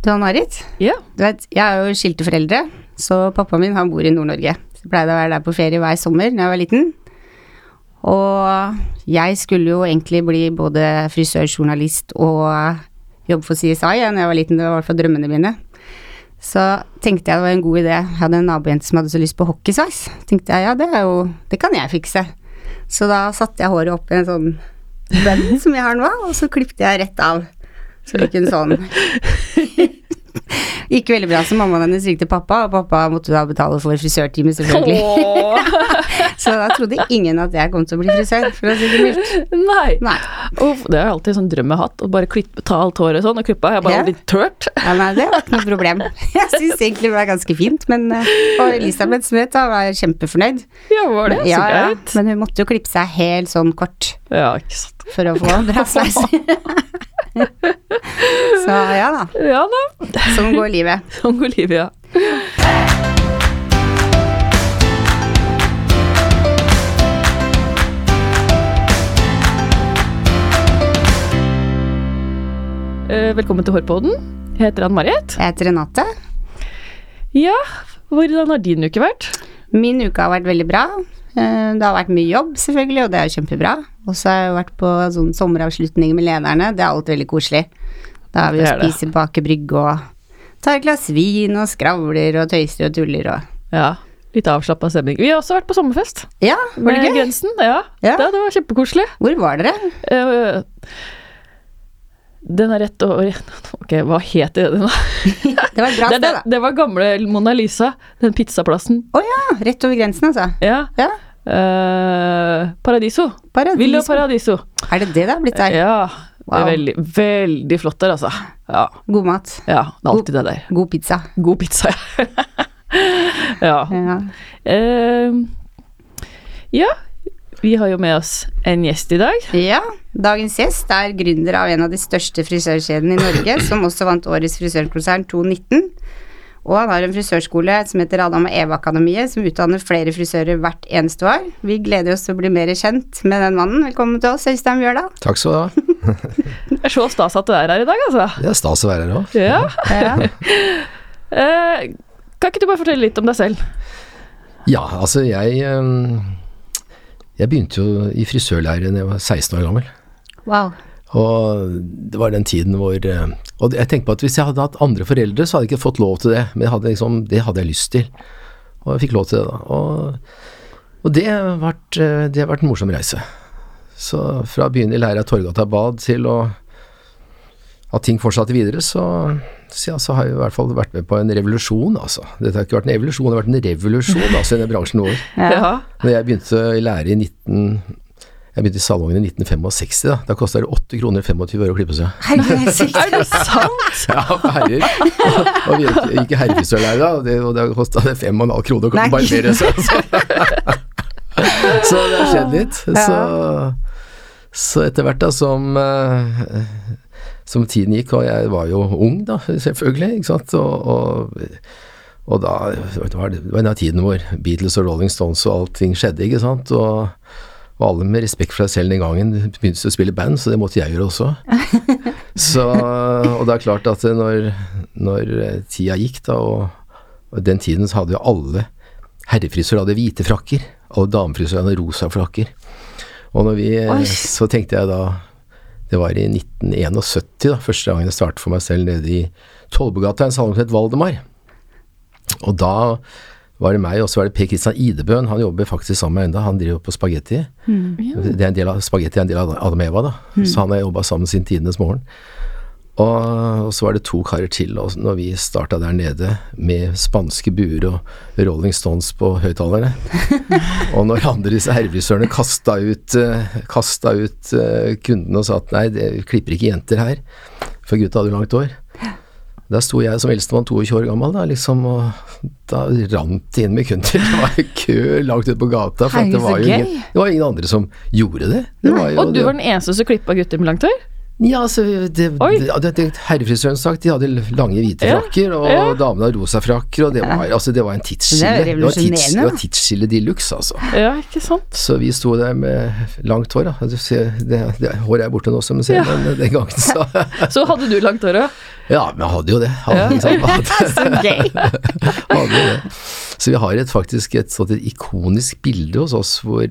Du Ann-Marit, Ja. du vet, jeg er jo skilte foreldre, så pappaen min han bor i Nord-Norge. Så jeg pleide å være der på ferie hver sommer da jeg var liten. Og jeg skulle jo egentlig bli både frisørjournalist og jobbe for CSI da jeg var liten, det var i hvert fall drømmene mine. Så tenkte jeg det var en god idé. Jeg hadde en nabojente som hadde så lyst på hockeysveis. Tenkte jeg ja, det er jo Det kan jeg fikse. Så da satte jeg håret opp i en sånn bønn som jeg har nå, og så klippte jeg rett av. Så det gikk hun sånn Gikk veldig bra, så mammaen hennes ringte pappa, og pappa måtte da betale for frisørtime, selvfølgelig. Så da trodde ingen at jeg kom til å bli frisør, for å si det mildt. Nei. Nei. Uff, det har jeg alltid en sånn drøm jeg har hatt, å bare klippe, ta alt håret sånn og klippe. Jeg har bare Ja. blitt tørt. Ja, nei, det var ikke noe problem. Jeg syns egentlig det var ganske fint, men eh, Og Elisabeth Smith da var kjempefornøyd. Ja, var det? Så Ja, ja, greit. men hun måtte jo klippe seg helt sånn kort Ja, ikke sant. for å få bra sveis. Så ja da, Ja da. sånn går livet. Sånn går livet, ja. Eh, Velkommen til Hårpodden. Jeg heter Ann-Marit. Jeg heter Renate. Ja, hvordan har din uke vært? Min uke har vært veldig bra. Eh, Det har vært mye jobb, selvfølgelig, og det er jo kjempebra. Og så har jeg vært på sånn sommeravslutning med lederne. Det er alt veldig koselig. Da har vi jo å er spise på Aker Brygge og tar et glass vin og skravler og tøyser og tuller og Ja, litt avslappa stemning. Vi har også vært på sommerfest. Ja, var det med gøy? Grensen. Ja, Ja. Det, det var kjempekoselig. Hvor var dere? Eh, Den er rett over Ok, hva het det nå? Det var et bra sted, da. det var gamle Mona Lisa, den pizzaplassen. Å ja, rett over grensen, altså. Ja. Ja, Uh, Paradiso. Paradiso. Villa Paradiso. Er det det det har blitt der? Ja. Det er veldig, veldig flott der, altså. Ja, God mat. ja det er alltid det der. God pizza. God pizza, ja. ja. Ja. Uh, ja, vi har jo med oss en gjest i dag. ja. Dagens gjest er gründer av en av de største frisørkjedene i Norge, som også vant Årets frisørkonsern 2019. Og han har en frisørskole som heter Adam og Eva-akademiet, som utdanner flere frisører hvert eneste år. Vi gleder oss til å bli mer kjent med den mannen. Velkommen til oss, Øystein Bjørdal. Takk skal du ha. Det er så stas at du er her i dag, altså. Det er stas å være her òg. Ja. Ja. Eh, kan ikke du bare fortelle litt om deg selv? Ja, altså jeg eh, Jeg begynte jo i frisørlære da jeg var 16 år gammel. Wow. Og det var den tiden hvor eh, Og jeg tenkte på at hvis jeg hadde hatt andre foreldre, så hadde jeg ikke fått lov til det. Men hadde liksom, det hadde jeg lyst til. Og jeg fikk lov til det, da. Og, og det, har vært, eh, det har vært en morsom reise. Så fra å begynne i lære av Torgata Bad til å at ting fortsatte videre, så, så, ja, så har jeg i hvert fall vært med på en revolusjon, altså. Dette har ikke vært en evolusjon, det har vært en revolusjon altså, i denne bransjen vår. Ja. Når jeg begynte i lære i 19... Jeg begynte i salongen i 1965, da. Da kosta det 8 kroner 25 øre å klippe seg. Herregud. Er det sant? Ja, herrer. Og vi gikk- i herrefrisørlære, da, og det, og det kosta 5,5 kroner å barbere seg. Så, så det har skjedd litt. Så, så etter hvert da som eh, som tiden gikk, og jeg var jo ung da, selvfølgelig, ikke sant, og, og, og da det var det var av tiden hvor Beatles og Rolling Stones og allting skjedde, ikke sant, og, og alle med respekt for seg selv den gangen begynte å spille band, så det måtte jeg gjøre også. Så, og det er klart at når, når tida gikk da, og, og den tiden så hadde jo alle herrefrisører hadde hvite frakker, og damefrisører hadde rosa frakker. Og når vi, Oi. så tenkte jeg da, det var i 1971 da, første gangen jeg startet for meg selv nede i Tollbugata, en salong som het Valdemar. Og da var det meg, og så var det Per Kristian Idebøen, han jobber faktisk sammen med meg enda, han driver på spagetti. Det er en del av, spagetti er en del av Adam Eva da, så han har jobba sammen siden tidenes morgen. Og, og så var det to karer til, og når vi starta der nede med spanske buer og Rolling Stones på høyttalerne, og når andre disse herrefrisørene kasta ut, eh, kasta ut eh, kundene og sa at nei, det vi klipper ikke jenter her, for gutta hadde jo langt hår. Da sto jeg som eldstemann 22 år gammel, da, liksom, og da rant det inn med kunder. Det var kø langt ute på gata, for at det var ingen, det var ingen andre som gjorde det. det var jo, Og du var den eneste som klippa gutter med langt hår? Ja, altså, det, det, det, det herrefrisøren sagt, de hadde lange hvite Ja, frakker, og ja. damene hadde rosa frakker, og det var, altså, det var en tidsskille. Det var, tids, det var tidsskille de luxe, altså. Ja, ikke sant? Så vi sto der med langt hår, da. Du ser, håret er borte nå, som du ser, Ja. men den gangen så Så hadde du langt hår òg? Ja, men jeg hadde jo det. Hadde, sant? Hadde- Så gøy. hadde jo det. Så vi har et, faktisk et sånt et ikonisk bilde hos oss hvor,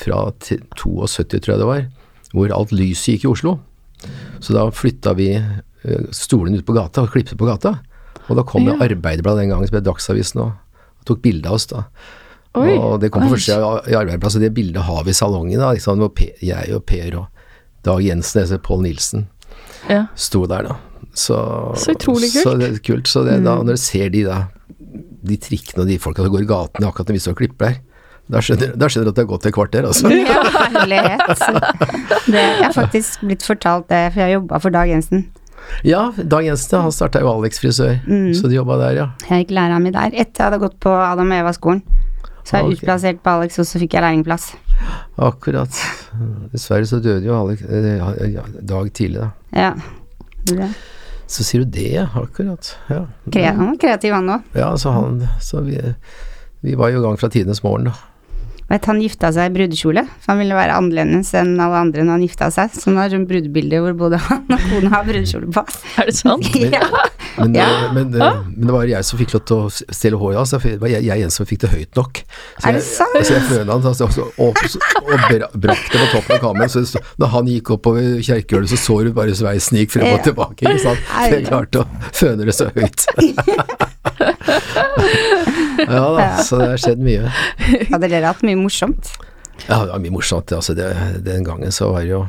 fra 72, tror jeg det var, hvor alt lyset gikk i Oslo. Så da flytta vi eh, stolene ut på gata og klippet på gata. Og da kom Ja. Arbeiderbladet den gangen, som het Dagsavisen, og, og tok bilde av oss da. Oi. Og det kom på første i Arbeiderbladet, så det bildet har vi i salongen da. Liksom, hvor Per, jeg og Per og Dag Jensen, altså Pål Nilsen, Ja. sto der da. Så, Så utrolig kult. Så det er kult. Så det, da, når du ser de da, de trikkene og de folka som går i gatene akkurat når vi står og klipper der, da skjønner, da skjønner du at det har gått et kvarter, altså. Ja, herlighet. Det, jeg har faktisk blitt fortalt det, for jeg jobba for Dag Jensen. Ja, Dag Jensen han starta jo Alex frisør, Mm. så de jobba der, ja. Jeg gikk læra mi der etter jeg hadde gått på Adam og Eva-skolen. Så jeg Ok. utplassert på Alex, og så fikk jeg lærlingplass. Akkurat. Dessverre så døde jo Alex, eh, Dag tidlig, da. Ja. Det. Så sier du det. Akkurat. Ja, Kreativ, han var kreativ, han òg. ja så han Så vi, vi var jo i gang fra tidenes morgen, da. Vet, han gifta seg i brudekjole, for han ville være annerledes enn alle andre når han gifta seg. Så han har sånn brudebilde hvor både han og kona har brudekjole på. Er det sant? ja. Men, Ja. Men, men, eh, men det var jeg som fikk lov til å stille stelle håret hans. Det var jeg, jeg en som fikk det høyt nok. Så Er det jeg, sant? Så jeg føna han altså, og, og, brakk det på toppen av kammen. Så når han gikk oppover kjerkegulvet, så så du bare sveisen gikk frem og Ja. tilbake. Ikke sant? Så jeg klarte å føne det så høyt. ja da, så det har skjedd mye. Hadde dere hatt mye morsomt? Ja, det var mye morsomt. Altså, det, den gangen så var det jo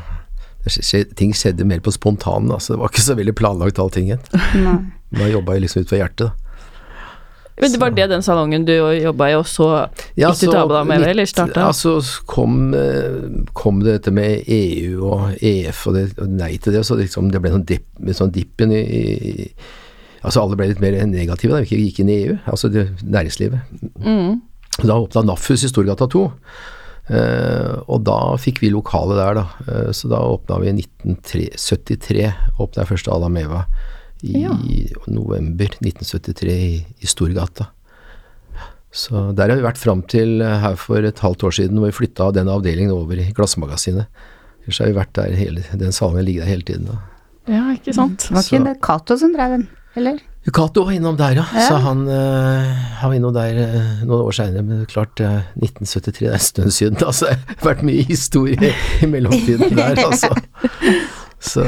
det Ting skjedde mer på spontanen. Altså, det var ikke så veldig planlagt allting. Nei. Da jobba jeg liksom ut fra hjertet. da. Men det var det den salongen du jobba i, og så Ja, gikk du til Abba med, eller starta? Ja, så kom, eh, kom det dette med EU og EF og, det, og nei til det, så liksom det ble sånn dipp, sånn dippen i, i Altså alle ble litt mer negative da vi gikk inn i EU, altså det, næringslivet. Mm. Da åpna NAFHUS i Storgata 2. Uh, og da fikk vi lokale der, da. Uh, så da åpna vi i 1973. Åpna jeg første Alameva i Ja. november 1973 i, i Storgata. Så der har vi vært fram til uh, her for et halvt år siden, hvor vi flytta den avdelingen over i Glassmagasinet. Ellers har vi vært der hele Den salongen ligger der hele tiden. da. Ja, ikke sant. det Var ikke Cato som drev den, eller? Cato var innom der, ja. Ja. Så han, eh, han var innom der eh, noen år seinere. Men klart, eh, 1973 det er en stund siden. Altså, det har vært mye historie i mellomtiden der, altså. Så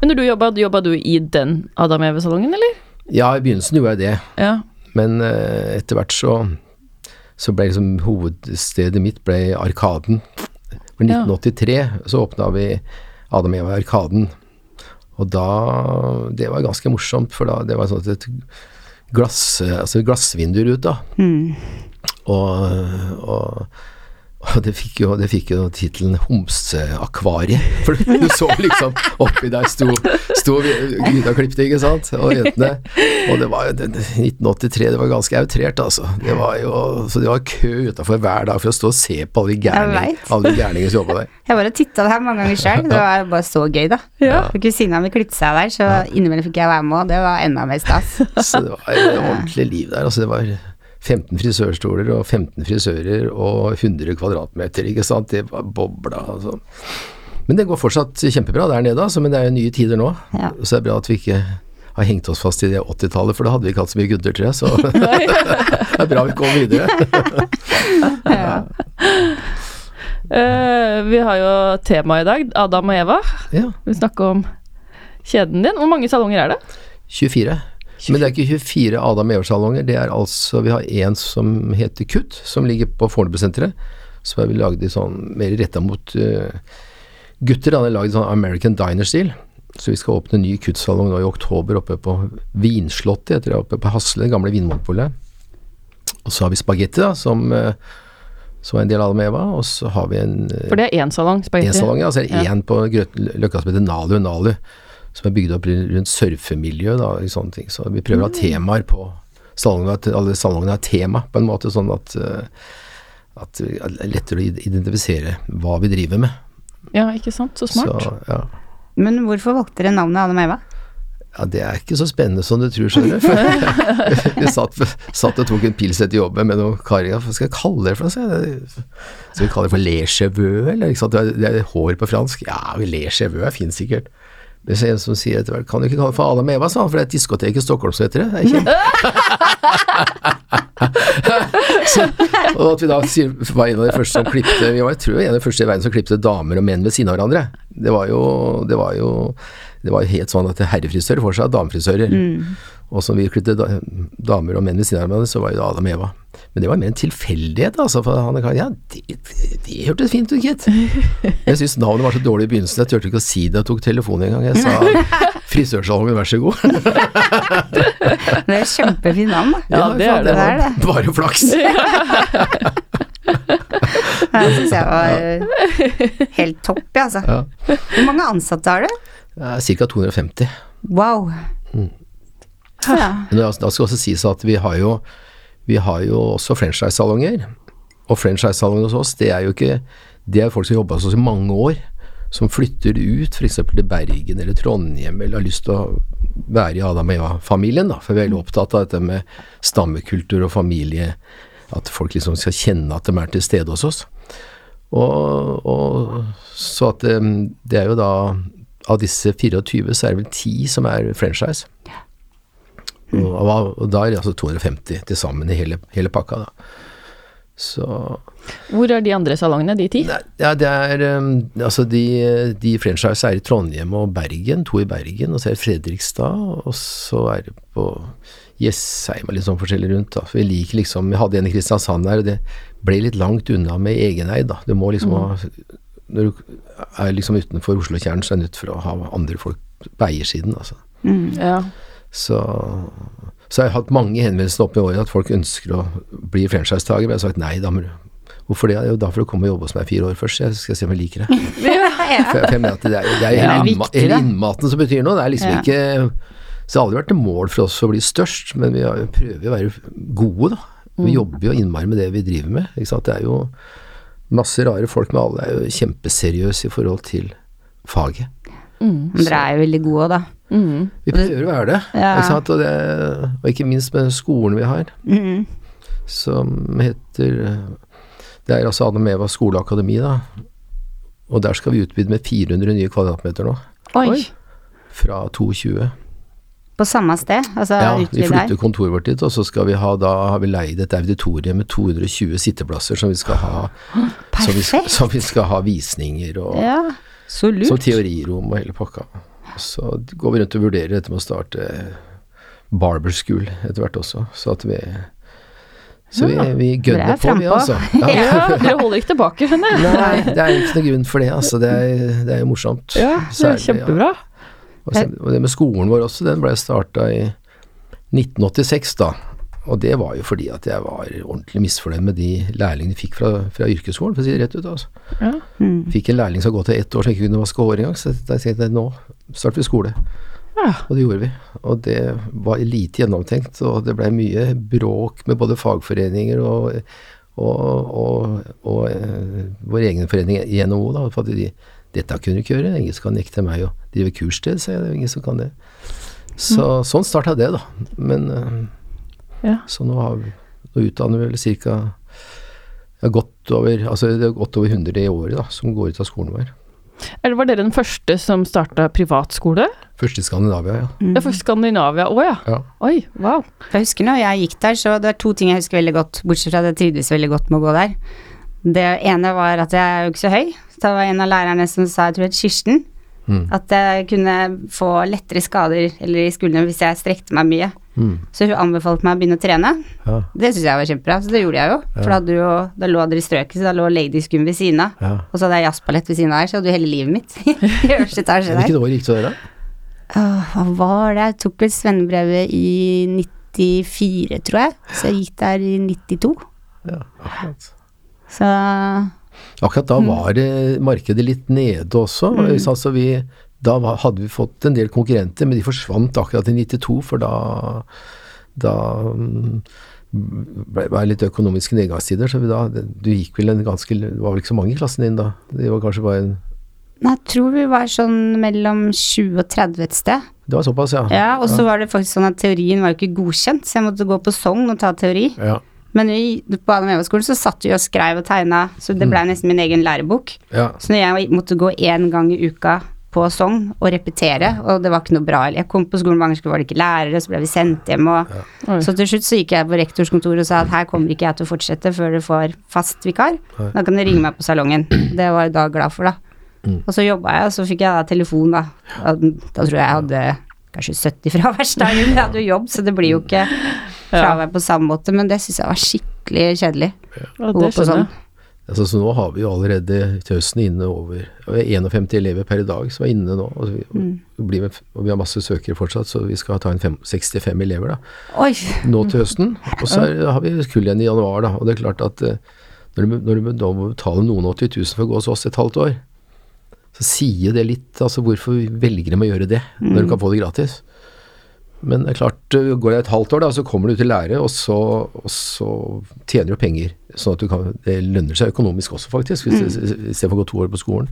Men når du jobba, jobba du i den Adam Eve-salongen, eller? ja, i begynnelsen gjorde jeg det. Ja. Men eh, etter hvert så, så ble liksom hovedstedet mitt ble Arkaden. For Ja. 1983 så åpna vi Adam Eva i Arkaden. Og da Det var ganske morsomt, for da det var sånn et glass, altså glassvinduer ut, da. Mm. Og, og, og det fikk jo, det fikk jo tittelen Homseakvariet. For du så liksom oppi der sto, sto gutta klipte, ikke sant, og jentene. Og det var jo 1983, det var ganske outrert, altså. Det var jo, så det var kø utafor hver dag for å stå og se på alle de gærningene som jobba der. Jeg bare titta der mange ganger sjøl. Det var bare så gøy, da. Ja. Kusina mi klippet seg der, så innimellom fikk jeg være med, og det var enda mer stas. Så det var et ordentlig liv der. Altså det var 15 frisørstoler og 15 frisører og 100 kvadratmeter, ikke sant. Det var bobla, altså. Men det går fortsatt kjempebra der nede, altså. Men det er jo nye tider nå. Ja. Så det er bra at vi ikke har hengt oss fast i det 80-tallet, for da hadde vi ikke hatt så mye gutter, tror jeg. Så det er bra vi kommer videre. Ja. Eh, vi har jo tema i dag, Adam og Eva. Ja, Vi snakker om kjeden din. Hvor mange salonger er det? 24. Men det er ikke 24 Adam Ever-salonger. det er altså Vi har en som heter Kutt, som ligger på Fornebusenteret. Så har vi lagd i sånn mer retta mot eh, gutter. hadde lagd sånn American Diner-stil. Så vi skal åpne en ny Kutt-salong nå i oktober oppe på Vinslottet, heter det, oppe på Hasle, det gamle Vinmonopolet. Og så har vi Spagetti, da, som, eh, som er en del av Adam Eva. Og så har vi en eh, For det er én salong, en spagetti. salong, ja. Så er det Ja. på Grøt- Løkka som heter Nalu Nalu, som er bygd opp rundt surfemiljø, da, og sånne ting. Så vi prøver å ha temaer på salongene, at alle salongene har tema, på en måte, sånn at, eh, at det er lettere å identifisere hva vi driver med. Ja, ikke sant. Så smart. Så, ja. Men hvorfor valgte dere navnet Anne Eva? ja, det er ikke så spennende som du tror, skjønner du. vi satt, satt og tok en pils etter jobben med noen karer. Hva skal jeg kalle det for noe? Skal vi kalle det for le cheveux, eller? Ikke sant? Det er- Det er hår på fransk. Ja, le cheveux er fint sikkert. Det er en som sier etter hvert Kan du ikke kalle det for Adam Eva, sa han, for det er et diskotek i Stockholm som heter det. det så, og at vi da var en av de første som klipte Vi var jeg tror, en av de første i verden som klipte damer og menn ved siden av hverandre. Det var jo, det var jo, det var jo helt sånn at herrefrisører får seg damefrisører. Og som vi klippet damer og menn ved siden av hverandre, så var jo det Adam og Eva. Men det var mer en tilfeldighet, altså. For han kan, ja, det, det, det hørtes fint ut, gitt. Jeg syns navnet var så dårlig i begynnelsen, jeg turte ikke å si det Jeg tok telefonen en gang. Jeg sa frisørsalongen, vær så god. Det er kjempefint navn, da. Ja, det det. er Det Bare flaks. Det syns jeg var helt topp, jeg, altså. Hvor mange ansatte har du? Ca. 250. Wow. Ja. Men det, da skal også sies at vi har jo, vi har jo også franchise-salonger. Og franchise-salonger hos oss, det er jo ikke Det er folk som jobber hos oss i mange år. Som flytter ut f.eks. til Bergen eller Trondheim, eller har lyst til å være i Adam og Eva-familien. da, For vi er veldig opptatt av dette med stammekultur og familie. At folk liksom skal kjenne at de er til stede hos oss. Og, og så at det, det er jo da Av disse 24 så er det vel 10 som er franchise. Og, og, og da er det altså 250 til sammen i hele, hele pakka, da. Så Hvor er de andre salongene, de ti? Nei, Ja, det er um, Altså, de, de franchise er i Trondheim og Bergen, to i Bergen, og så er det Fredrikstad, og så er det på Jessheim og litt sånn forskjellig rundt, da. For vi liker liksom Vi hadde en i Kristiansand der, og det ble litt langt unna med egeneid, da. Du må liksom ha Når du er liksom utenfor Oslo-kjernen, så er du nødt for å ha andre folk på eiersiden, altså. Ja. Så, så har jeg hatt mange henvendelser opp i året at folk ønsker å bli franchisetaker, men jeg har sagt nei, da må du Hvorfor det? Jo, da får du komme og jobbe hos meg fire år først, så jeg skal se om jeg liker det. For jeg, for jeg mener at det er, det er er hele, innma, hele innmaten som betyr noe. Det er liksom Ja. ikke Så det har aldri vært et mål for oss å bli størst, men vi har, prøver å være gode, da. Mm. Vi jobber jo innmari med det vi driver med. Ikke sant? Det er jo masse rare folk, men alle er jo kjempeseriøse i forhold til faget. Men dere er jo veldig gode òg, da. Mm. Vi prøver å være det, Ja. ikke sant? Og, det, og ikke minst med skolen vi har, mm. som heter Det er altså Adam Eva skoleakademi, da. Og der skal vi utvide med 400 nye kvadratmeter nå, Oi. Oi. fra 22. På samme sted? Altså Ja, vi flytter der? kontoret vårt dit, og så skal vi ha da har vi leid et auditorium med 220 sitteplasser som vi skal ha som vi, som vi skal ha visninger og Ja, så lurt. som teorirom og hele pakka. Så går vi rundt og vurderer dette med å starte barber school etter hvert også, så at vi så vi, vi gønner er på, vi altså. Ja, dere holder ikke tilbake, skjønner jeg. Nei, det er ikke noe grunn for det, altså. Det er, det er jo morsomt. Ja, det er Særlig, ja. Og, så, og det med skolen vår også, den ble starta i 1986, da. Og det var jo fordi at jeg var ordentlig misfornøyd med de lærlingene jeg fikk fra, fra yrkesskolen, for å si det rett ut. altså. Ja. Mm. Fikk en lærling som har gått til ett år som ikke kunne vaske hår engang, så da tenkte jeg nå starter vi skole. Ja. Og det gjorde vi. Og det var lite gjennomtenkt, og det blei mye bråk med både fagforeninger og, og, og, og eh, vår egen forening i NHO, da, for at de, dette kunne du ikke gjøre, ingen som kan nekte meg å drive kurssted, sa jeg, det er ingen som kan det. Så sånn starta det, da. Men eh, Ja. så nå, har vi, nå utdanner vi vel ca. godt over altså det er godt over 100 i året da, som går ut av skolen vår. Eller var dere den første som starta privatskole? Først i Skandinavia, ja. Mm. ja for Skandinavia. Å ja. ja. Oi, wow. Jeg husker når jeg gikk der, så det er to ting jeg husker veldig godt, bortsett fra at jeg trivdes veldig godt med å gå der. Det ene var at jeg er jo ikke så høy, så det var en av lærerne som sa, jeg tror det het Kirsten, Mm. at jeg kunne få lettere skader eller i skuldrene hvis jeg strekte meg mye. Mm. Så hun anbefalte meg å begynne å trene. Ja. Det syns jeg var kjempebra, så det gjorde jeg jo. For da, jo, da lå dere i strøket, så da lå ladieskum ved siden av. ja. Og så hadde jeg jazzballett ved siden av her, så hadde du hele livet mitt i øverste etasje der. Hvilket år gikk du der, da? Åh, hva var det? Jeg tok vel svennebrevet i 94, tror jeg. Så jeg gikk der i 92. Ja, akkurat. Så Akkurat da var det markedet litt nede også. Mm. Altså vi, da hadde vi fått en del konkurrenter, men de forsvant akkurat i 92, for da, da mm, ble det litt økonomiske nedgangstider. Så vi da, du gikk vel en ganske Det var vel ikke så mange i klassen din da? Det var kanskje bare en Nei, jeg tror vi var sånn mellom 20 og 30 et sted. Det var såpass, ja. Ja, og så var det faktisk sånn at teorien var jo ikke godkjent, så jeg måtte gå på Sogn og ta teori. Ja. Men vi, på Adam så satt vi og skrev og tegna, så det blei nesten min egen lærebok. ja. Så når jeg måtte gå én gang i uka på sånn og repetere, og det var ikke noe bra. Jeg kom på skolen mange ganger, var det ikke lærere, så ble vi sendt hjem, og ja. så til slutt så gikk jeg på rektors kontor og sa at her kommer ikke jeg til å fortsette før du får fast vikar. Da kan du ringe meg på salongen. Det var jeg da glad for, da. Og så jobba jeg, og så fikk jeg da telefon, da. Da, da tror jeg jeg hadde kanskje 70 fraværsdager, men jeg hadde jo jobb, så det blir jo ikke fravær på samme måte, men det syns jeg var skikkelig kjedelig. Ja, å gå det på sånn. skjønner jeg. Altså, så nå har vi jo allerede høsten inne over og vi er 51 elever per dag som er inne nå. Og vi, og blir med, og vi har masse søkere fortsatt, så vi skal ta inn 65 elever da, Oi! nå til høsten. Og så er, har vi kull igjen i januar, da. Og det er klart at eh, når du, når du da må betale noen 80 000 for å gå hos oss et halvt år, så sier det litt altså hvorfor velger de å gjøre det når du kan få det gratis. Men det er klart, øh, går det et halvt år, da, så kommer du til lære, og så, og så tjener du penger. Sånn at du kan, det lønner seg økonomisk også, faktisk, istedenfor å gå to år på skolen.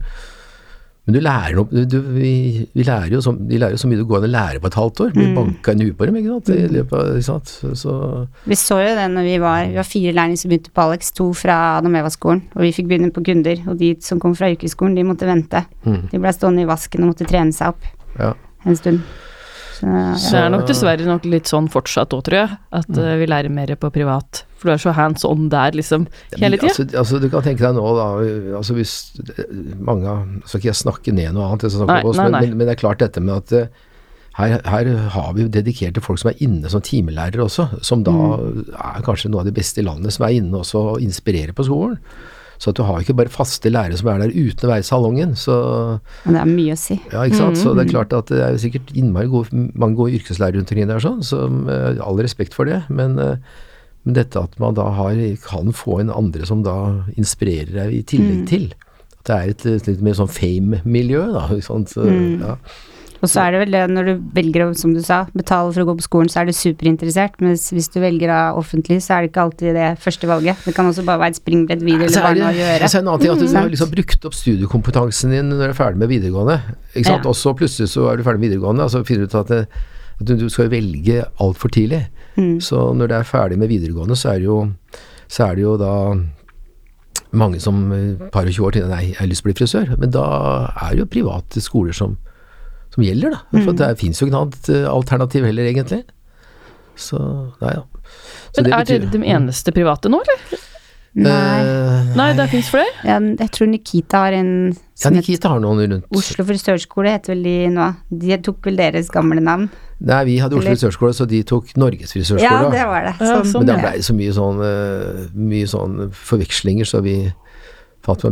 Men du lærer noe du, du, vi, vi lærer jo så, De lærer jo så mye det går an å lære på et halvt år. Blir banka i huet på dem, ikke sant. I løpet ikke sant? Så, så Vi så jo det når vi var Vi var fire lærlinger som begynte på Alex, to fra Adam Eva-skolen, og vi fikk begynne på kunder. Og de som kom fra yrkesskolen, de måtte vente. De blei stående i vasken og måtte trene seg opp ja. en stund. Så, Så det er nok dessverre nok litt sånn fortsatt òg, tror jeg. At eh, vi lærer mer på privat. For du er så hands on der, liksom, hele tida. Altså, altså, du kan tenke deg nå, da altså hvis mange av Skal ikke jeg snakke ned noe annet, jeg Nei, oss, nei, men, nei. men, men det er klart dette med at eh, her, her har vi dedikerte folk som er inne som timelærere også, som da Mm. er kanskje noe av de beste i landet, som er inne også og inspirerer på skolen. Så at du har ikke bare faste lærere som er der uten å være i salongen. Så men det er mye å si. ja, ikke sant. Så det Mm. er klart at det er jo sikkert innmari gode, mange gode yrkeslærere rundt omkring der, sånn, så eh, all respekt for det. Men, eh, men dette at man da har, kan få en andre som da inspirerer deg i Mm. tillegg til. At det er et, litt mer sånn fame-miljø, da. Sant? Så, Mm. ja. Og så er det vel det når du velger å, som du sa, betale for å gå på skolen, så er du superinteressert. Mens hvis du velger av offentlig, så er det ikke alltid det første valget. Det kan også bare være et springbrett videre eller hva det, å gjøre. så er det en annen ting at du Mm. har liksom brukt opp studiekompetansen din når du er ferdig med videregående. Ikke sant? Ja. Og så plutselig så er du ferdig med videregående, og så finner du ut at, det, at du, skal velge altfor tidlig. Mm. Så når du er ferdig med videregående, så er det jo, så er det jo da mange som eh, par og 20 år tenker nei, jeg har lyst til å bli frisør. Men da er det jo private skoler som, som gjelder, da. Mm. For det fins jo ikke noe annet eh, alternativ heller, egentlig. Så nei da. Så Men det er betyr- dere de eneste private nå, eller? Nei. Eh, Nei, det fins flere? Ja, jeg tror Nikita har en Ja, Nikita har noen rundt Oslo frisørskole, heter vel de nå. De tok vel deres gamle navn. Nei, vi hadde Oslo frisørskole, så de tok Norges frisørskole. Ja, det var det. Ja, Sånn. Men det blei ble så mye sånn, eh, mye sånn forvekslinger, så vi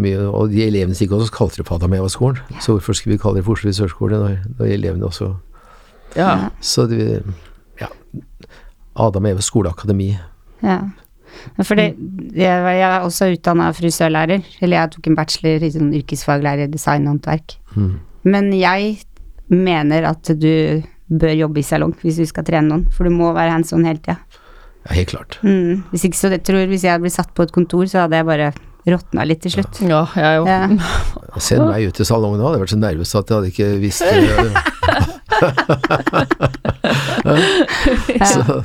mye Og de elevene som gikk også, kalte det på Adameva-skolen. Så hvorfor skulle vi kalle det for Oslo frisørskole når, når elevene også Ja. Så det Ja. Adam Eve skoleakademi. Ja. For det, jeg, er også utdanna frisørlærer, eller jeg tok en bachelor i sånn yrkesfaglærer i design og håndverk. Mm. Men jeg mener at du bør jobbe i salong hvis du skal trene noen, for du må være hands on hele tida. Ja, helt klart. Mm. Hvis ikke så jeg tror hvis jeg hadde blitt satt på et kontor, så hadde jeg bare råtna litt til slutt. ja, jeg òg. Ja. Send meg ut i salongen nå, hadde jeg vært så nervøs at jeg hadde ikke visst så,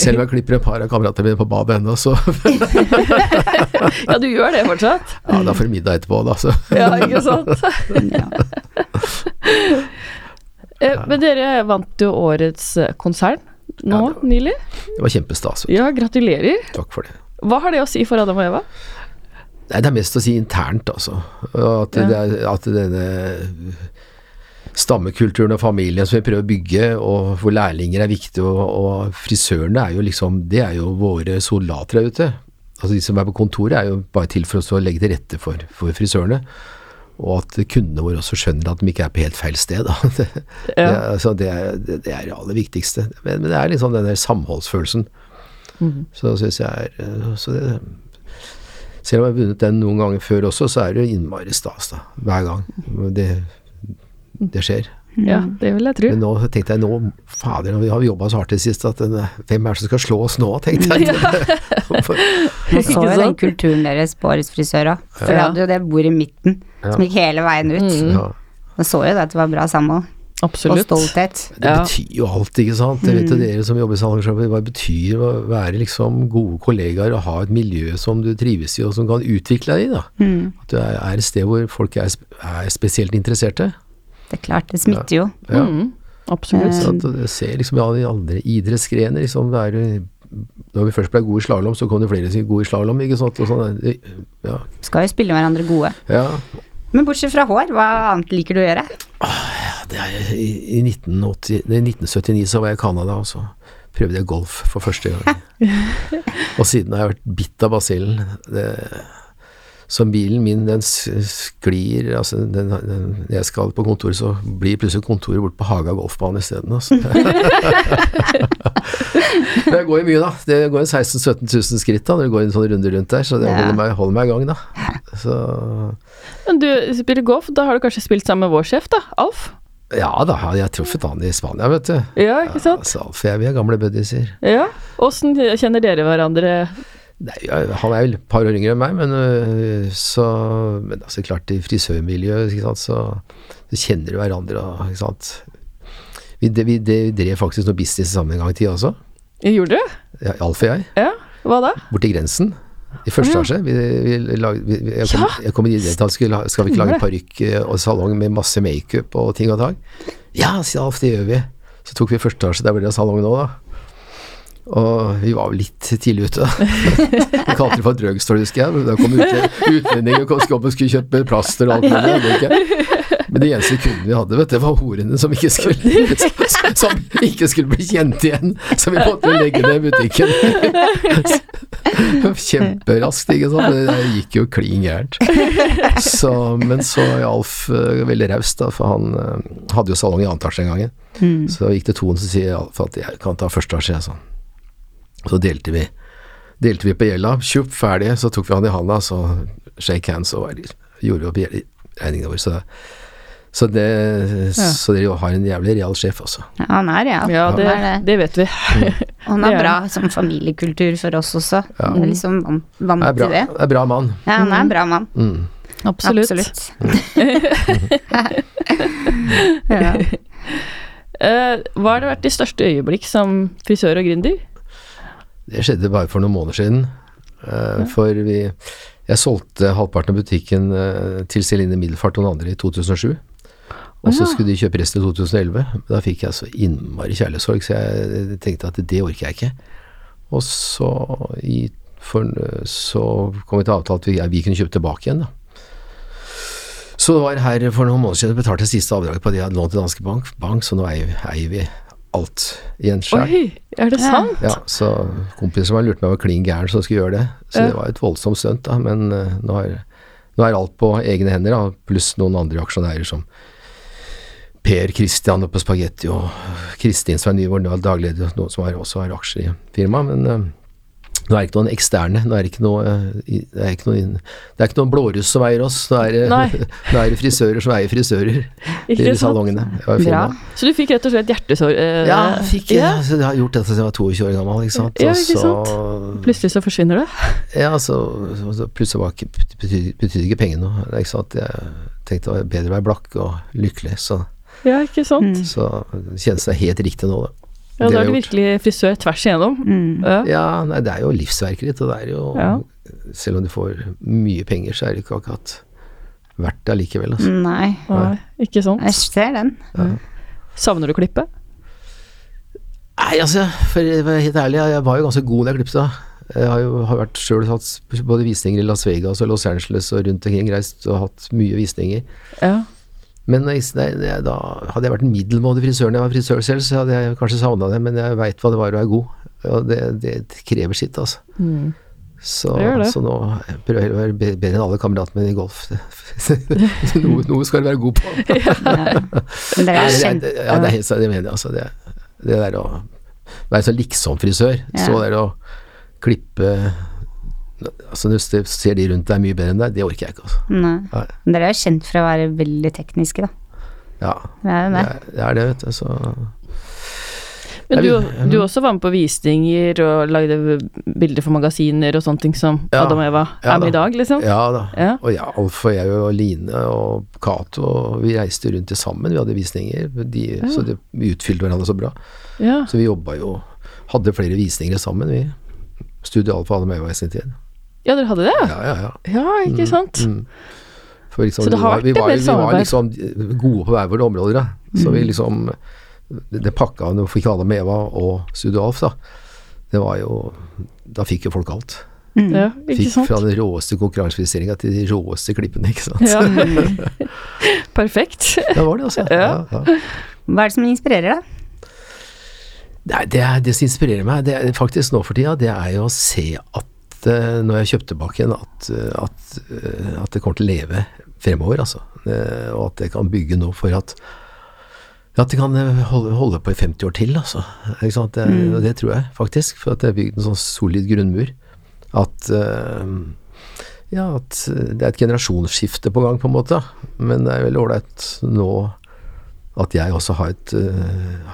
Selv om jeg klipper et par av kameratene mine på badet ennå, så Ja, du gjør det fortsatt? ja, da får du middag etterpå, da. Så. Ja, ikke sant? Eh, Men dere vant jo årets eh, konsern nå Ja, nylig. Det var kjempestas. Ja, gratulerer. Takk for det. Hva har det å si for Adam og Eva? Nei, det er mest å si internt, altså. At, Ja. det at denne stammekulturen og familien som vi prøver å bygge, og hvor lærlinger er viktig, og, og frisørene er jo liksom Det er jo våre soldater der ute. Altså De som er på kontoret, er jo bare til for oss å legge til rette for, for frisørene. Og at kundene våre også skjønner at de ikke er på helt feil sted. Det, det, altså, det, er, det, er det aller viktigste. Men, men det er liksom den der samholdsfølelsen. Mm. Så syns jeg er eh, så det, Selv om jeg har vunnet den noen ganger før også, så er det innmari stas, da. Hver gang. Det, det skjer. Ja, det vil jeg tro. Men nå tenkte jeg nå, fader, vi har jobba så hardt i det siste at den, hvem er det som skal slå oss nå, tenkte jeg. Jeg så jo den kulturen deres på Årets frisør òg. For det Ja. hadde jo det bordet i midten Ja. som gikk hele veien ut. Mm. ja. Så jo det at det var bra samhold. Og stolthet. Det betyr jo alt, ikke sant. Jeg vet jo dere som jobber i salongshoppet, hva det betyr å være liksom gode kollegaer og ha et miljø som du trives i og som kan utvikle deg i. da. Mm. At du er, et sted hvor folk er, er spesielt interesserte. Det er klart, det smitter jo. Ja. Mm, absolutt. Så at det ser liksom i alle de andre idrettsgrener liksom, det er, Når vi først ble gode i slalåm, så kom det flere som gode i slalåm, ikke sant. Sånn, ja, Skal jo spille hverandre gode. ja. Men bortsett fra hår, hva annet liker du å gjøre? Det er, i, i 1980, nei, 1979 så var jeg i Canada, og så prøvde jeg golf for første gang. og siden har jeg vært bitt av basillen. Så bilen min, den sklir altså den, den, jeg skal på kontoret, så blir plutselig kontoret bort på Haga golfbane isteden. Altså. Jeg går jo mye, da. Det går en 16 000-17 000 skritt da, når det går en sånn runde rundt der, så det holder meg, holder meg i gang, da. Så Men du spiller golf, da har du kanskje spilt sammen med vår sjef, da? Alf? ja da, jeg har truffet han i Spania, vet du. Ja, ikke sant? Ja, Alf og jeg, vi er gamle buddiser. Ja. Åssen kjenner dere hverandre? Nei, han er vel et par år yngre enn meg, men øh, så Men altså, klart, i frisørmiljøet, ikke sant, så, så kjenner du hverandre, ikke sant. Vi, det, vi, det, vi drev faktisk noe business sammen en gang i tida også, Gjorde du? ja, Alf og jeg, Ja. Hva da? borti grensen. I første Ja. etasje. Vi, vi, lag, vi, jeg, kom, jeg kom i at skulle, la- skal vi ikke lage parykk øh, og salong med masse makeup og ting og tang? Ja, sier Alf, det gjør vi. Så tok vi første etasje, der hvor det salong nå, da. Og vi var jo litt tidlig ute. Vi kalte det for drugstore, husker jeg. Da kom ut, utlendinger og skulle og skulle kjøpe plaster og alt mulig. Jeg. Men de eneste kundene vi hadde, vet du, var horene som ikke skulle, som ikke skulle bli kjent igjen. Så vi måtte legge ned butikken. Kjemperaskt, ikke sant. Det gikk jo klin gærent. Men så Alf eh, veldig raus, da, for han eh, hadde jo salong i annen etasje en gang. Mm. Så gikk det toen, så sier Alf at jeg kan ta første etasje, sånn. Så delte vi Delte vi på gjelda, Tjopp, ferdig, så tok vi han i handa, så shake hands, og gjorde vi opp regningene våre. Så, så, det, så dere har en jævlig real sjef, altså. Ja, han er ja. Ja, det, Han er det. det vet vi. Og han er bra som familiekultur for oss også. Ja. Han er liksom vant, vant er bra, til det. det er bra mann. Ja, han er en bra mann. Mm. Absolutt. Absolutt. ja. uh, hva har det vært de største øyeblikk som frisør og gründer? Det skjedde bare for noen måneder siden. Eh, For vi Jeg solgte halvparten av butikken eh, til Celine Middelfart og noen andre i 2007. Og så skulle de kjøpe resten i 2011. Da fikk jeg så innmari kjærlighetssorg, så jeg tenkte at det orker jeg ikke. Og så, i, for, så kom vi til avtale at vi, vi kunne kjøpe tilbake igjen, da. Så det var her for noen måneder siden jeg betalte siste avdraget på det jeg hadde lånt til Danske Bank, bank så nå eier, eier vi alt igjen sjøl. Oi, er det sant? Ja, så kompisen som har lurt meg var klin gæren som skulle gjøre det. Så det var et voldsomt stunt, da. Men eh, nå, er, nå er alt på egne hender, da, pluss noen andre aksjonærer som Per Christian på Spagetti og Kristin som er dagleder, noen som har, også har aksjer i firmaet. Men eh, nå er det ikke noen eksterne. Nå er det ikke noe, eh, det er ikke noen, det er ikke noen blåruss som eier oss. Nå er, det- nå er det frisører som eier frisører i salongene. Ja. Så du fikk rett og slett hjertesår? eh, Ja, fikk, ja. jeg har gjort dette siden jeg var 22 år gammel, ikke sant. Ja, ikke sant? så- Plutselig så forsvinner det? Ja, så, så, plutselig var ikke, betydde, betydde ikke penger noe. Jeg tenkte det var bedre å være blakk og lykkelig, så, Ja, ikke sant? Mm. så det kjennes det helt riktig nå, da. Ja, da er du virkelig frisør tvers igjennom. Mm. Ja. Ja, nei, det er jo livsverket ditt, og det er jo Ja. Selv om du får mye penger, så er det ikke akkurat verdt det allikevel. Altså. Nei, Nei, ikke sant? jeg ser den. Savner du klippet? Nei, altså, for å være helt ærlig, jeg var jo ganske god da jeg klippet da. Jeg har jo har vært sjøl hatt både visninger i Las Vegas og Los Angeles og rundt omkring, reist og hatt mye visninger. Ja. Men jeg, da hadde jeg vært en middelmådig frisør når jeg var frisør selv, så hadde jeg kanskje savna det, men jeg veit hva det var å være god. Og det, det krever sitt, altså. Mm. Så, så nå prøver jeg å være bedre enn alle kameratene mine i golf. noe, noe skal du være god på. Ja. Men det er jo kjent... ja, det er helt det mener jeg, altså. Det, det der å være så liksom-frisør, Ja. så der å klippe Altså Når du ser de rundt deg mye bedre enn deg, det orker jeg ikke, altså. Nei. Nei. Men dere er jo kjent for å være veldig tekniske, da. Ja, Det er det det. er det, vet du. Så Men du, du også var med på visninger og lagde bilder for magasiner og sånne ting som Ja. Adam og Eva Ja er med da. i dag, liksom? Ja da. Ja. Og ja, Alf og jeg og Line og Cato, vi reiste rundt til sammen. Vi hadde visninger, de, så det, vi utfylte hverandre så bra. Ja. Så vi jobba jo Hadde flere visninger sammen, vi. Studio Alfa hadde med i sin tid. Ja, dere hadde det? Ja, ja, ja. Ja, ikke sant? Mm. For liksom, Så det har vi vært var, en del vi var, vi var liksom gode på hver våre områder, da. Så Mm. vi liksom Det, det pakka når vi fikk alle med Eva og Studio Alf, da. Det var jo Da fikk jo folk alt. Ja, ikke Fikk sant. fra den råeste konkurransefriseringa til de råeste klippene, ikke sant. Ja. Perfekt. Det var det, altså. Ja. Ja, ja. Hva er det som inspirerer, deg? Nei, det, er, det som inspirerer meg, det er faktisk nå for tida, det er jo å se at eh, når jeg kjøpte tilbake igjen, at, eh, at, eh, at det kommer til å leve fremover, altså. Og at det kan bygge nå for at at det kan holde, holde på i 50 år til, altså. Det, og det tror jeg faktisk, for at det er bygd en sånn solid grunnmur. At ja, at det er et generasjonsskifte på gang, på en måte. Men det er veldig ålreit nå at jeg også har, et,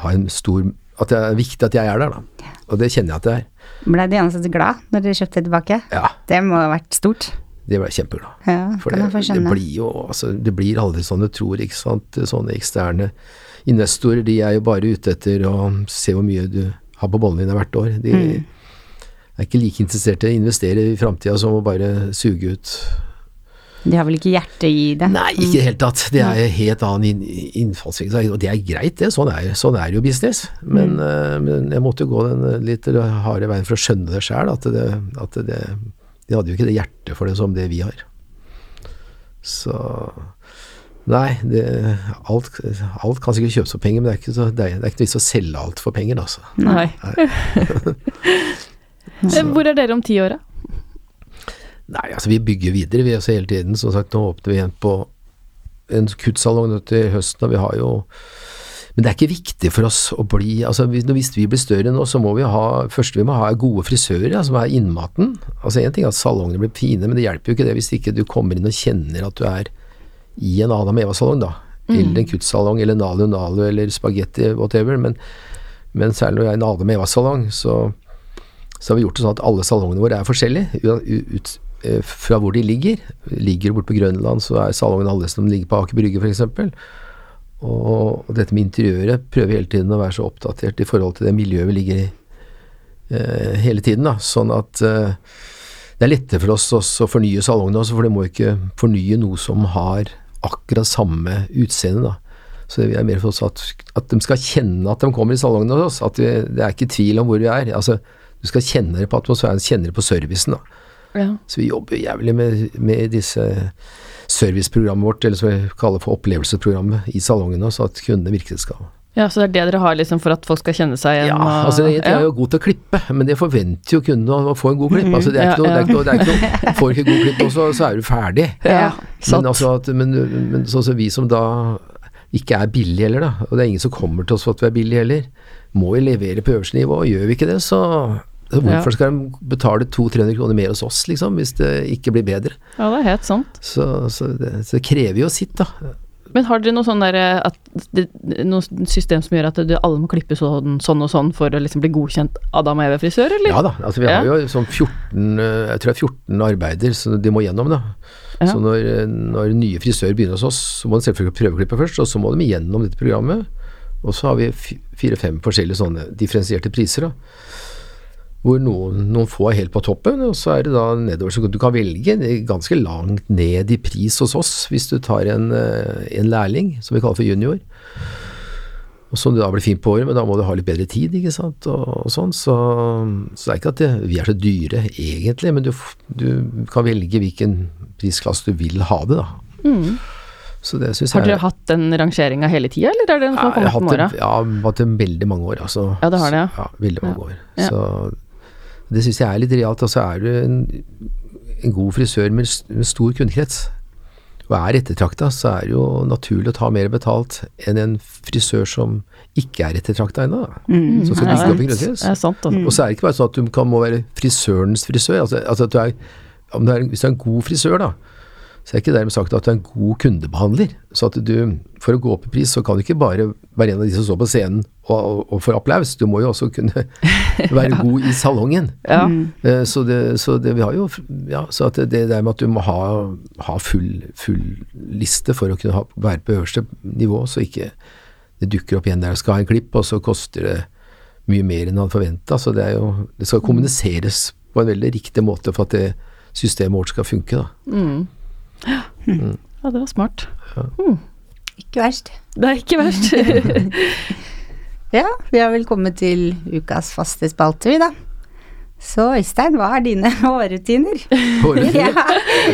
har en stor At det er viktig at jeg er der, da. Og det kjenner jeg at jeg er. Ble de ansatte glad når dere kjøpte tilbake? Ja, Det må ha vært stort. det ble kjempeglad. Ja, For det, det blir jo altså, Det blir aldri sånn du tror, ikke sant. Sånne eksterne investorer, de er jo bare ute etter å se hvor mye du har på bollene dine hvert år. De Mm. er ikke like interessert i å investere i framtida som å bare suge ut De har vel ikke hjerte i det? Nei, ikke i det hele tatt. Det er helt annen inn- innfallsvinkel, og det er greit, det. Sånn er, sånn er jo business. Men, mm. men jeg måtte jo gå den litt harde veien for å skjønne det sjøl, at, det, at det, de hadde jo ikke det hjertet for det som det vi har. Så Nei, det, alt, alt kan sikkert kjøpes for penger, men det er ikke, så, det er, det er ikke noe vits å selge alt for penger, altså. Nei. Nei. Hvor er dere om ti år, da? Nei, altså vi bygger videre, vi altså hele tiden. Som sagt, nå åpner vi igjen på en kuttsalong nå til høsten, og vi har jo Men det er ikke viktig for oss å bli altså hvis, vi blir større nå, så må vi ha Først vi må ha gode frisører, ja, som er innmaten. Altså Én ting er at salongene blir fine, men det hjelper jo ikke det hvis ikke du kommer inn og kjenner at du er i en Adam Eva-salong, da. Eller en kuttsalong, eller Nalu Nalu, eller spagetti, whatever. Men, men særlig når jeg er i en Adam Eva-salong, så så har vi gjort det sånn at alle salongene våre er forskjellige, ut, ut, fra hvor de ligger. Ligger du borte på Grønland, så er salongen alle som ligger på Aker Brygge f.eks. Og, dette med interiøret prøver hele tiden å være så oppdatert i forhold til det miljøet vi ligger i eh, hele tiden. da, Sånn at eh, det er lettere for oss å fornye salongene også, for de må ikke fornye noe som har akkurat samme utseende. da. Så det er mer for oss at, at de skal kjenne at de kommer i salongen hos oss. At vi, det er ikke tvil om hvor vi er. Altså, du skal kjenne det på atmosfæren, kjenne det på servicen. da. Ja. Så vi jobber jævlig med, med disse serviceprogrammet vårt, eller som vi kaller for opplevelsesprogrammet, i salongene, så at kundene virkelig skal ja, så det er det dere har liksom for at folk skal kjenne seg igjen? Ja, altså jeg er jo god til å klippe, men det forventer jo kundene å få en god klipp. Altså det er ikke noe, det er ikke noe, det er ikke noe Får ikke god klipp nå, så, så er du ferdig. Ja. Men, altså at, men, men sånn som vi som da ikke er billige heller, da, og det er ingen som kommer til oss for at vi er billige heller, må vi levere på øverste nivå. og Gjør vi ikke det, så hvorfor skal de betale 200-300 kroner mer hos oss, liksom, hvis det ikke blir bedre? ja, det er helt sant. Så, så, det, så det krever jo sitt, da. Men har dere noe sånn der, at det, noe system som gjør at det, alle må klippe sånn, sånn og sånn for å liksom bli godkjent Adam og Eve-frisør, eller? Ja da, altså vi Ja. har jo sånn 14, eh, jeg tror det er 14 arbeider som de må gjennom da. Ja. Så når, eh, når nye frisører begynner hos oss, så må de selvfølgelig prøveklippe først, og så må de gjennom dette programmet. Og så har vi fi- fire-fem forskjellige sånne differensierte priser da. Hvor noen, noen få er helt på toppen, og så er det da nedover. Så du kan velge ganske langt ned i pris hos oss hvis du tar en, eh, en lærling, som vi kaller for junior. Og som da blir fin på året, men da må du ha litt bedre tid, ikke sant, og, og sånn. Så, så det er ikke at det, vi er så dyre, egentlig, men du, du kan velge hvilken prisklasse du vil ha det, da. Så det synes Mm. Har dere hatt den rangeringa hele tida, eller er det den som har kommet med åra? ja, hatt den veldig mange år, altså. Ja, det har det, ja. ja. veldig mange år. Ja. Så det syns jeg er litt realt. Altså er du en, en god frisør med, med stor kundekrets, og er ettertrakta, så er det jo naturlig å ta mer betalt enn en frisør som ikke er ettertrakta ennå. Mm. Som skal bygge opp en er sant, altså. Og så er det ikke bare sånn at du kan, må være frisørens frisør. Altså, altså du er, om du er, hvis du er en god frisør, da, så er det ikke dermed sagt at du er en god kundebehandler. Så at du, for å gå opp i pris, så kan du ikke bare være en av de som står på scenen og, og, får applaus. Du må jo også kunne være god i salongen. Ja. Eh, Så det, så det vi har jo Ja, så at det, det der med at du må ha, ha full, full liste for å kunne ha, være på øverste nivå, så ikke det dukker opp igjen der og skal ha en klipp, og så koster det mye mer enn han forventa. Så det er jo Det skal kommuniseres på en veldig riktig måte for at det systemet vårt skal funke, da. Ja, Ja, det var smart. Ikke verst. Det er ikke verst. Ja, vi har vel kommet til ukas faste spalte, vi da. Så Øystein, hva er dine hårrutiner? Hårrutiner? Ja.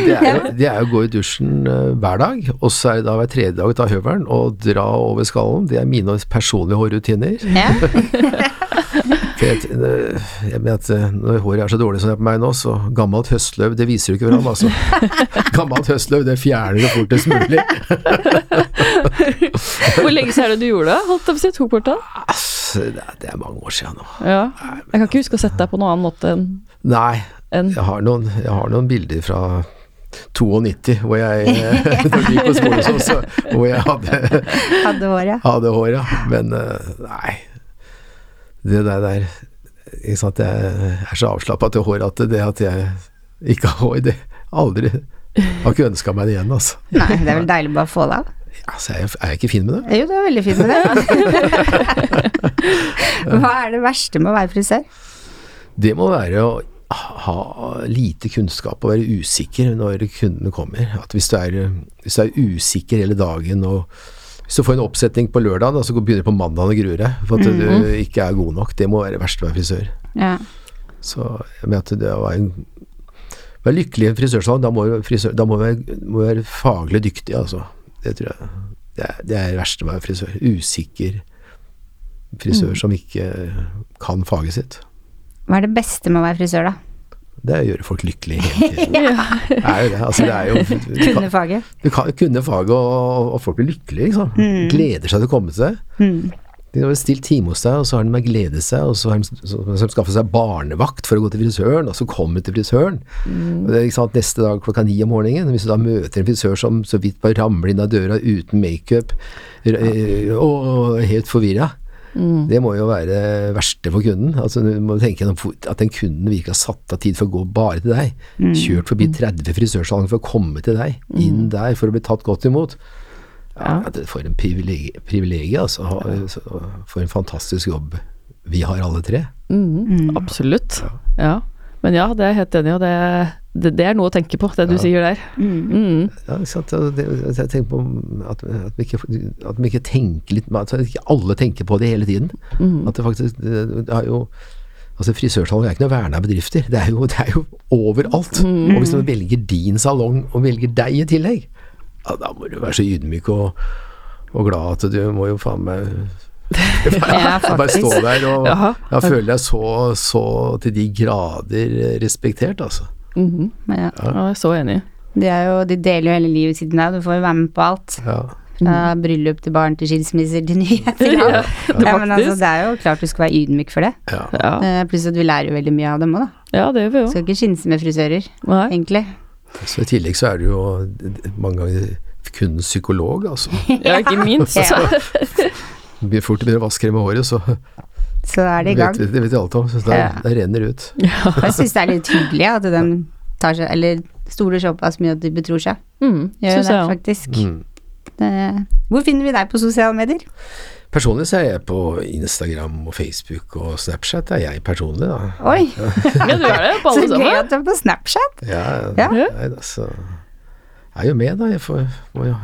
Det er, det er jo å gå i dusjen eh, hver dag, og så er det da hver tredje dag å ta høvelen og dra over skallen. Det er mine personlige hårrutiner. Ja. For jeg, jeg mener at eh, når håret er så dårlig som det er på meg nå, så gammelt høstløv, det viser du ikke fram, altså. gammelt høstløv, det fjerner du fortest mulig. Hvor lenge siden er det du gjorde det? Holdt jeg på å si, tok bort det? Det er- mange år siden nå. Ja. Jeg kan ikke huske å sette deg på noen annen måte enn Nei, jeg har noen, jeg har noen bilder fra 92, hvor jeg, eh, når jeg på skolen, sånn, så, hvor jeg hadde Hadde håret. hadde håret. Men eh, nei. Det der, der ikke sant? Jeg er så avslappa til hår at det at jeg ikke har hår, det aldri Har ikke ønska meg det igjen, altså. Nei, det er vel deilig bare å få det av. altså er, jeg, ikke fin med det? Jo, du er veldig fin med det. Hva er det verste med å være frisør? Det må være å ha lite kunnskap og være usikker når kundene kommer. At hvis du er, hvis du er usikker hele dagen og hvis du får en oppsetning på lørdag, så begynner du på mandag og gruer deg for at du ikke er god nok, det må være verst å være frisør. Ja. Så jeg mener at det å være, en, være lykkelig i en frisørsalong, da må du frisør, være, være faglig dyktig, altså. Det tror jeg. Det er det, er det verste med å være frisør. Usikker frisør som ikke kan faget sitt. Hva er det beste med å være frisør, da? Det er å gjøre folk lykkelige hele tiden. Det er jo det. Altså, det er jo, du, Kunne faget. du kan kunne faget, og, og folk blir lykkelige, liksom. Gleder seg til å komme deg. Mm. De har stilt time hos deg, og så har de med glede seg, og så har de, så, skaffet seg barnevakt for å gå til frisøren, og så kommer de til frisøren. Og det er ikke sant, Neste dag klokka ni om morgenen, hvis du da møter en frisør som så vidt bare ramler inn av døra uten makeup, eh, og helt forvirra, det må jo være det verste for kunden. Altså Du må tenke at den kunden virkelig har satt av tid for å gå bare til deg. Kjørt forbi 30 frisørsalonger for å komme til deg. Inn der for å bli tatt godt imot. Ja, det For en privilegie, privilegie altså. Ha- For en fantastisk jobb vi har alle tre. Mm, Absolutt. Ja. Men ja, det er jeg helt enig i, og det, det, det er noe å tenke på, det du sier der. Mm. Ja, ikke sant? Det, jeg tenker på at, at, vi ikke, at vi ikke tenker litt At ikke alle tenker på det hele tiden. At det faktisk det, det er jo Altså Frisørsalong er ikke noe verna bedrifter. Det er jo, det er jo overalt. Og hvis noen velger din salong og velger deg i tillegg, ja, da må du være så ydmyk og, og glad at du må jo faen meg Ja, bare stå der og jeg føler føle deg så, så til de grader respektert, altså. Mhm. Ja. Ja, jeg er så enig. De, er jo, de deler jo hele livet sitt med deg, du får jo være med på alt. Ja. Fra bryllup til barn til skilsmisser til nyheter. Ja, Ja, ja, men altså, det er jo klart du skal være ydmyk for det. Ja. Ja. Eh, Pluss at vi lærer jo veldig mye av dem òg, da. ja, det gjør vi jo. Skal ikke skinse med frisører, Nei. egentlig. Så I tillegg så er du jo mange ganger kun psykolog, altså. Ja, ikke minst. Blir fort begynner å vaske dem med håret, så Så er det i gang. vet, det vet vi alt om. Så det, Ja. det renner ut. Ja. jeg syns det er litt hyggelig at de tar seg, eller stoler såpass mye at de betror seg. Mm, Gjør det, jeg faktisk. Mm. Det, hvor finner vi deg på sosiale medier? Personlig så er jeg på Instagram og Facebook og Snapchat. Det er jeg personlig, da. Oi, Ja, du er det på så alle gøy at du er på Snapchat! Ja, Ja. Nei, da, så jeg er jo med, da. Jeg får, må jo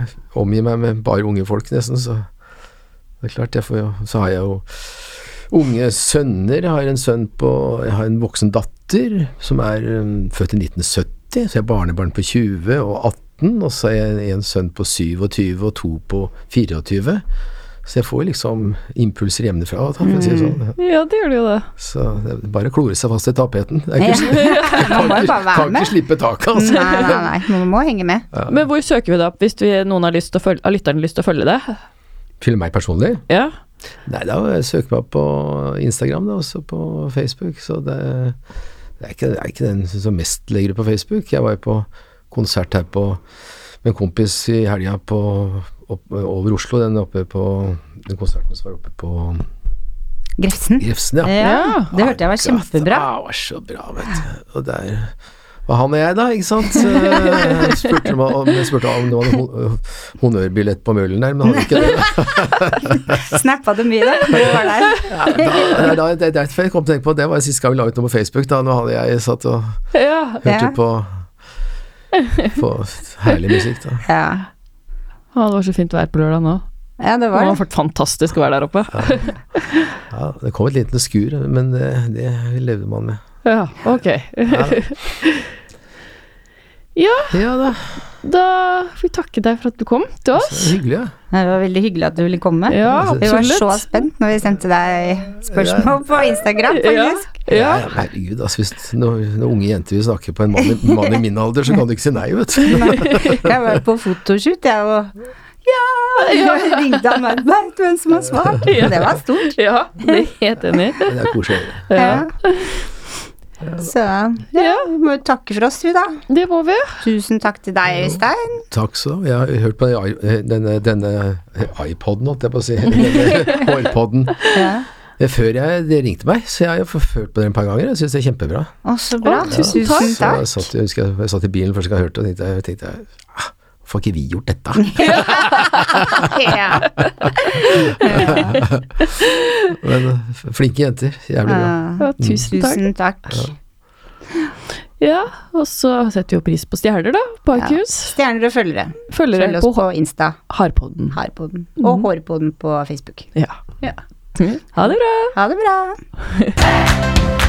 omgi meg med bare unge folk, nesten, så det er klart, jeg får jo Så har jeg jo unge sønner. Jeg har en sønn på Jeg har en voksen datter som er um, født i 1970, så jeg har barnebarn på 20 og 18, og så har jeg en sønn på 27 og to på 24. Så jeg får liksom impulser hjemmefra, da, for å si det sånn. Ja, det gjør du jo det. Så det er bare å klore seg fast i tapeten. Det er ikke, Man må ikke, kan ikke slippe taket, altså. Nei, nei, nei, man må henge med. Men hvor søker vi det opp hvis vi, noen lyst å følge, har lyst til å følge det? Til meg personlig? Ja. Nei, da søker jeg meg på Instagram, da, også på Facebook. Så det, det, er ikke, det er ikke den som mest legger ut på Facebook. Jeg var jo på konsert her på med en kompis i helga over Oslo. Den oppe på Den konserten som var oppe på Grefsen. Grefsen, ja. Ja, det hørte jeg var kjempebra. Ja, det var så bra, vet du. Og der var han og jeg, da, ikke sant. Så jeg spurte om, om, jeg spurte om det var noe hon- honnørbillett på møllen der, men hadde ikke det. Snappa du mye, da? Du var der. Ja, da, det er da, det det, jeg kom til å tenke på Det var sist gang vi la ut noe på Facebook. Da Nå hadde jeg satt og ja. hørte Ja. på På herlig musikk. da Ja. Å, det var så fint vær på lørdag nå. Ja, det var det. var fantastisk å være der oppe. Ja, det kom et lite skur, men det, det levde man med. Ja, ok. Ja, Ja, ja da. da får vi takke deg for at du kom til Det oss. var hyggelig, ja. Det var veldig hyggelig at du ville komme. Ja, Vi var så spent når vi sendte deg spørsmål på Instagram, faktisk. Ja. Ja, herregud, altså, hvis noen, unge jenter vil snakke på en mann, i- mann i min alder, så kan du ikke si nei, vet du. Jeg var på fotoshoot, jeg, og ja, jeg ringte han meg. Veit du hvem som har svart? Ja. Det var stort. Ja, det er helt enig. Det er koselig. Ja. Så ja, vi må jo takke for oss, vi da. Det må vi. Tusen takk til deg, Øystein. Takk så du ha. Jeg har hørt på denne, denne iPoden, holdt jeg på å si. Denne. Ja. Eh, Før jeg, det ringte meg, så jeg har jo hørt på det et par ganger. Jeg syns det er kjempebra. Å, så bra. Å, tusen takk. Så jeg satt, jeg husker jeg, satt i bilen først og hørte og tenkte, jeg tenkte jeg, ah, Har ikke vi gjort dette? Men flinke jenter. Jævlig bra. Ja, tusen takk. Tusen takk. Ja, og så setter vi jo pris på stjerner, da, på iTunes. Stjerner og følgere. Følgere Følg oss på på Insta. Harpodden. Harpodden. Og Hårpodden på Facebook. Ja. Ja. Ha det bra. Ha det bra.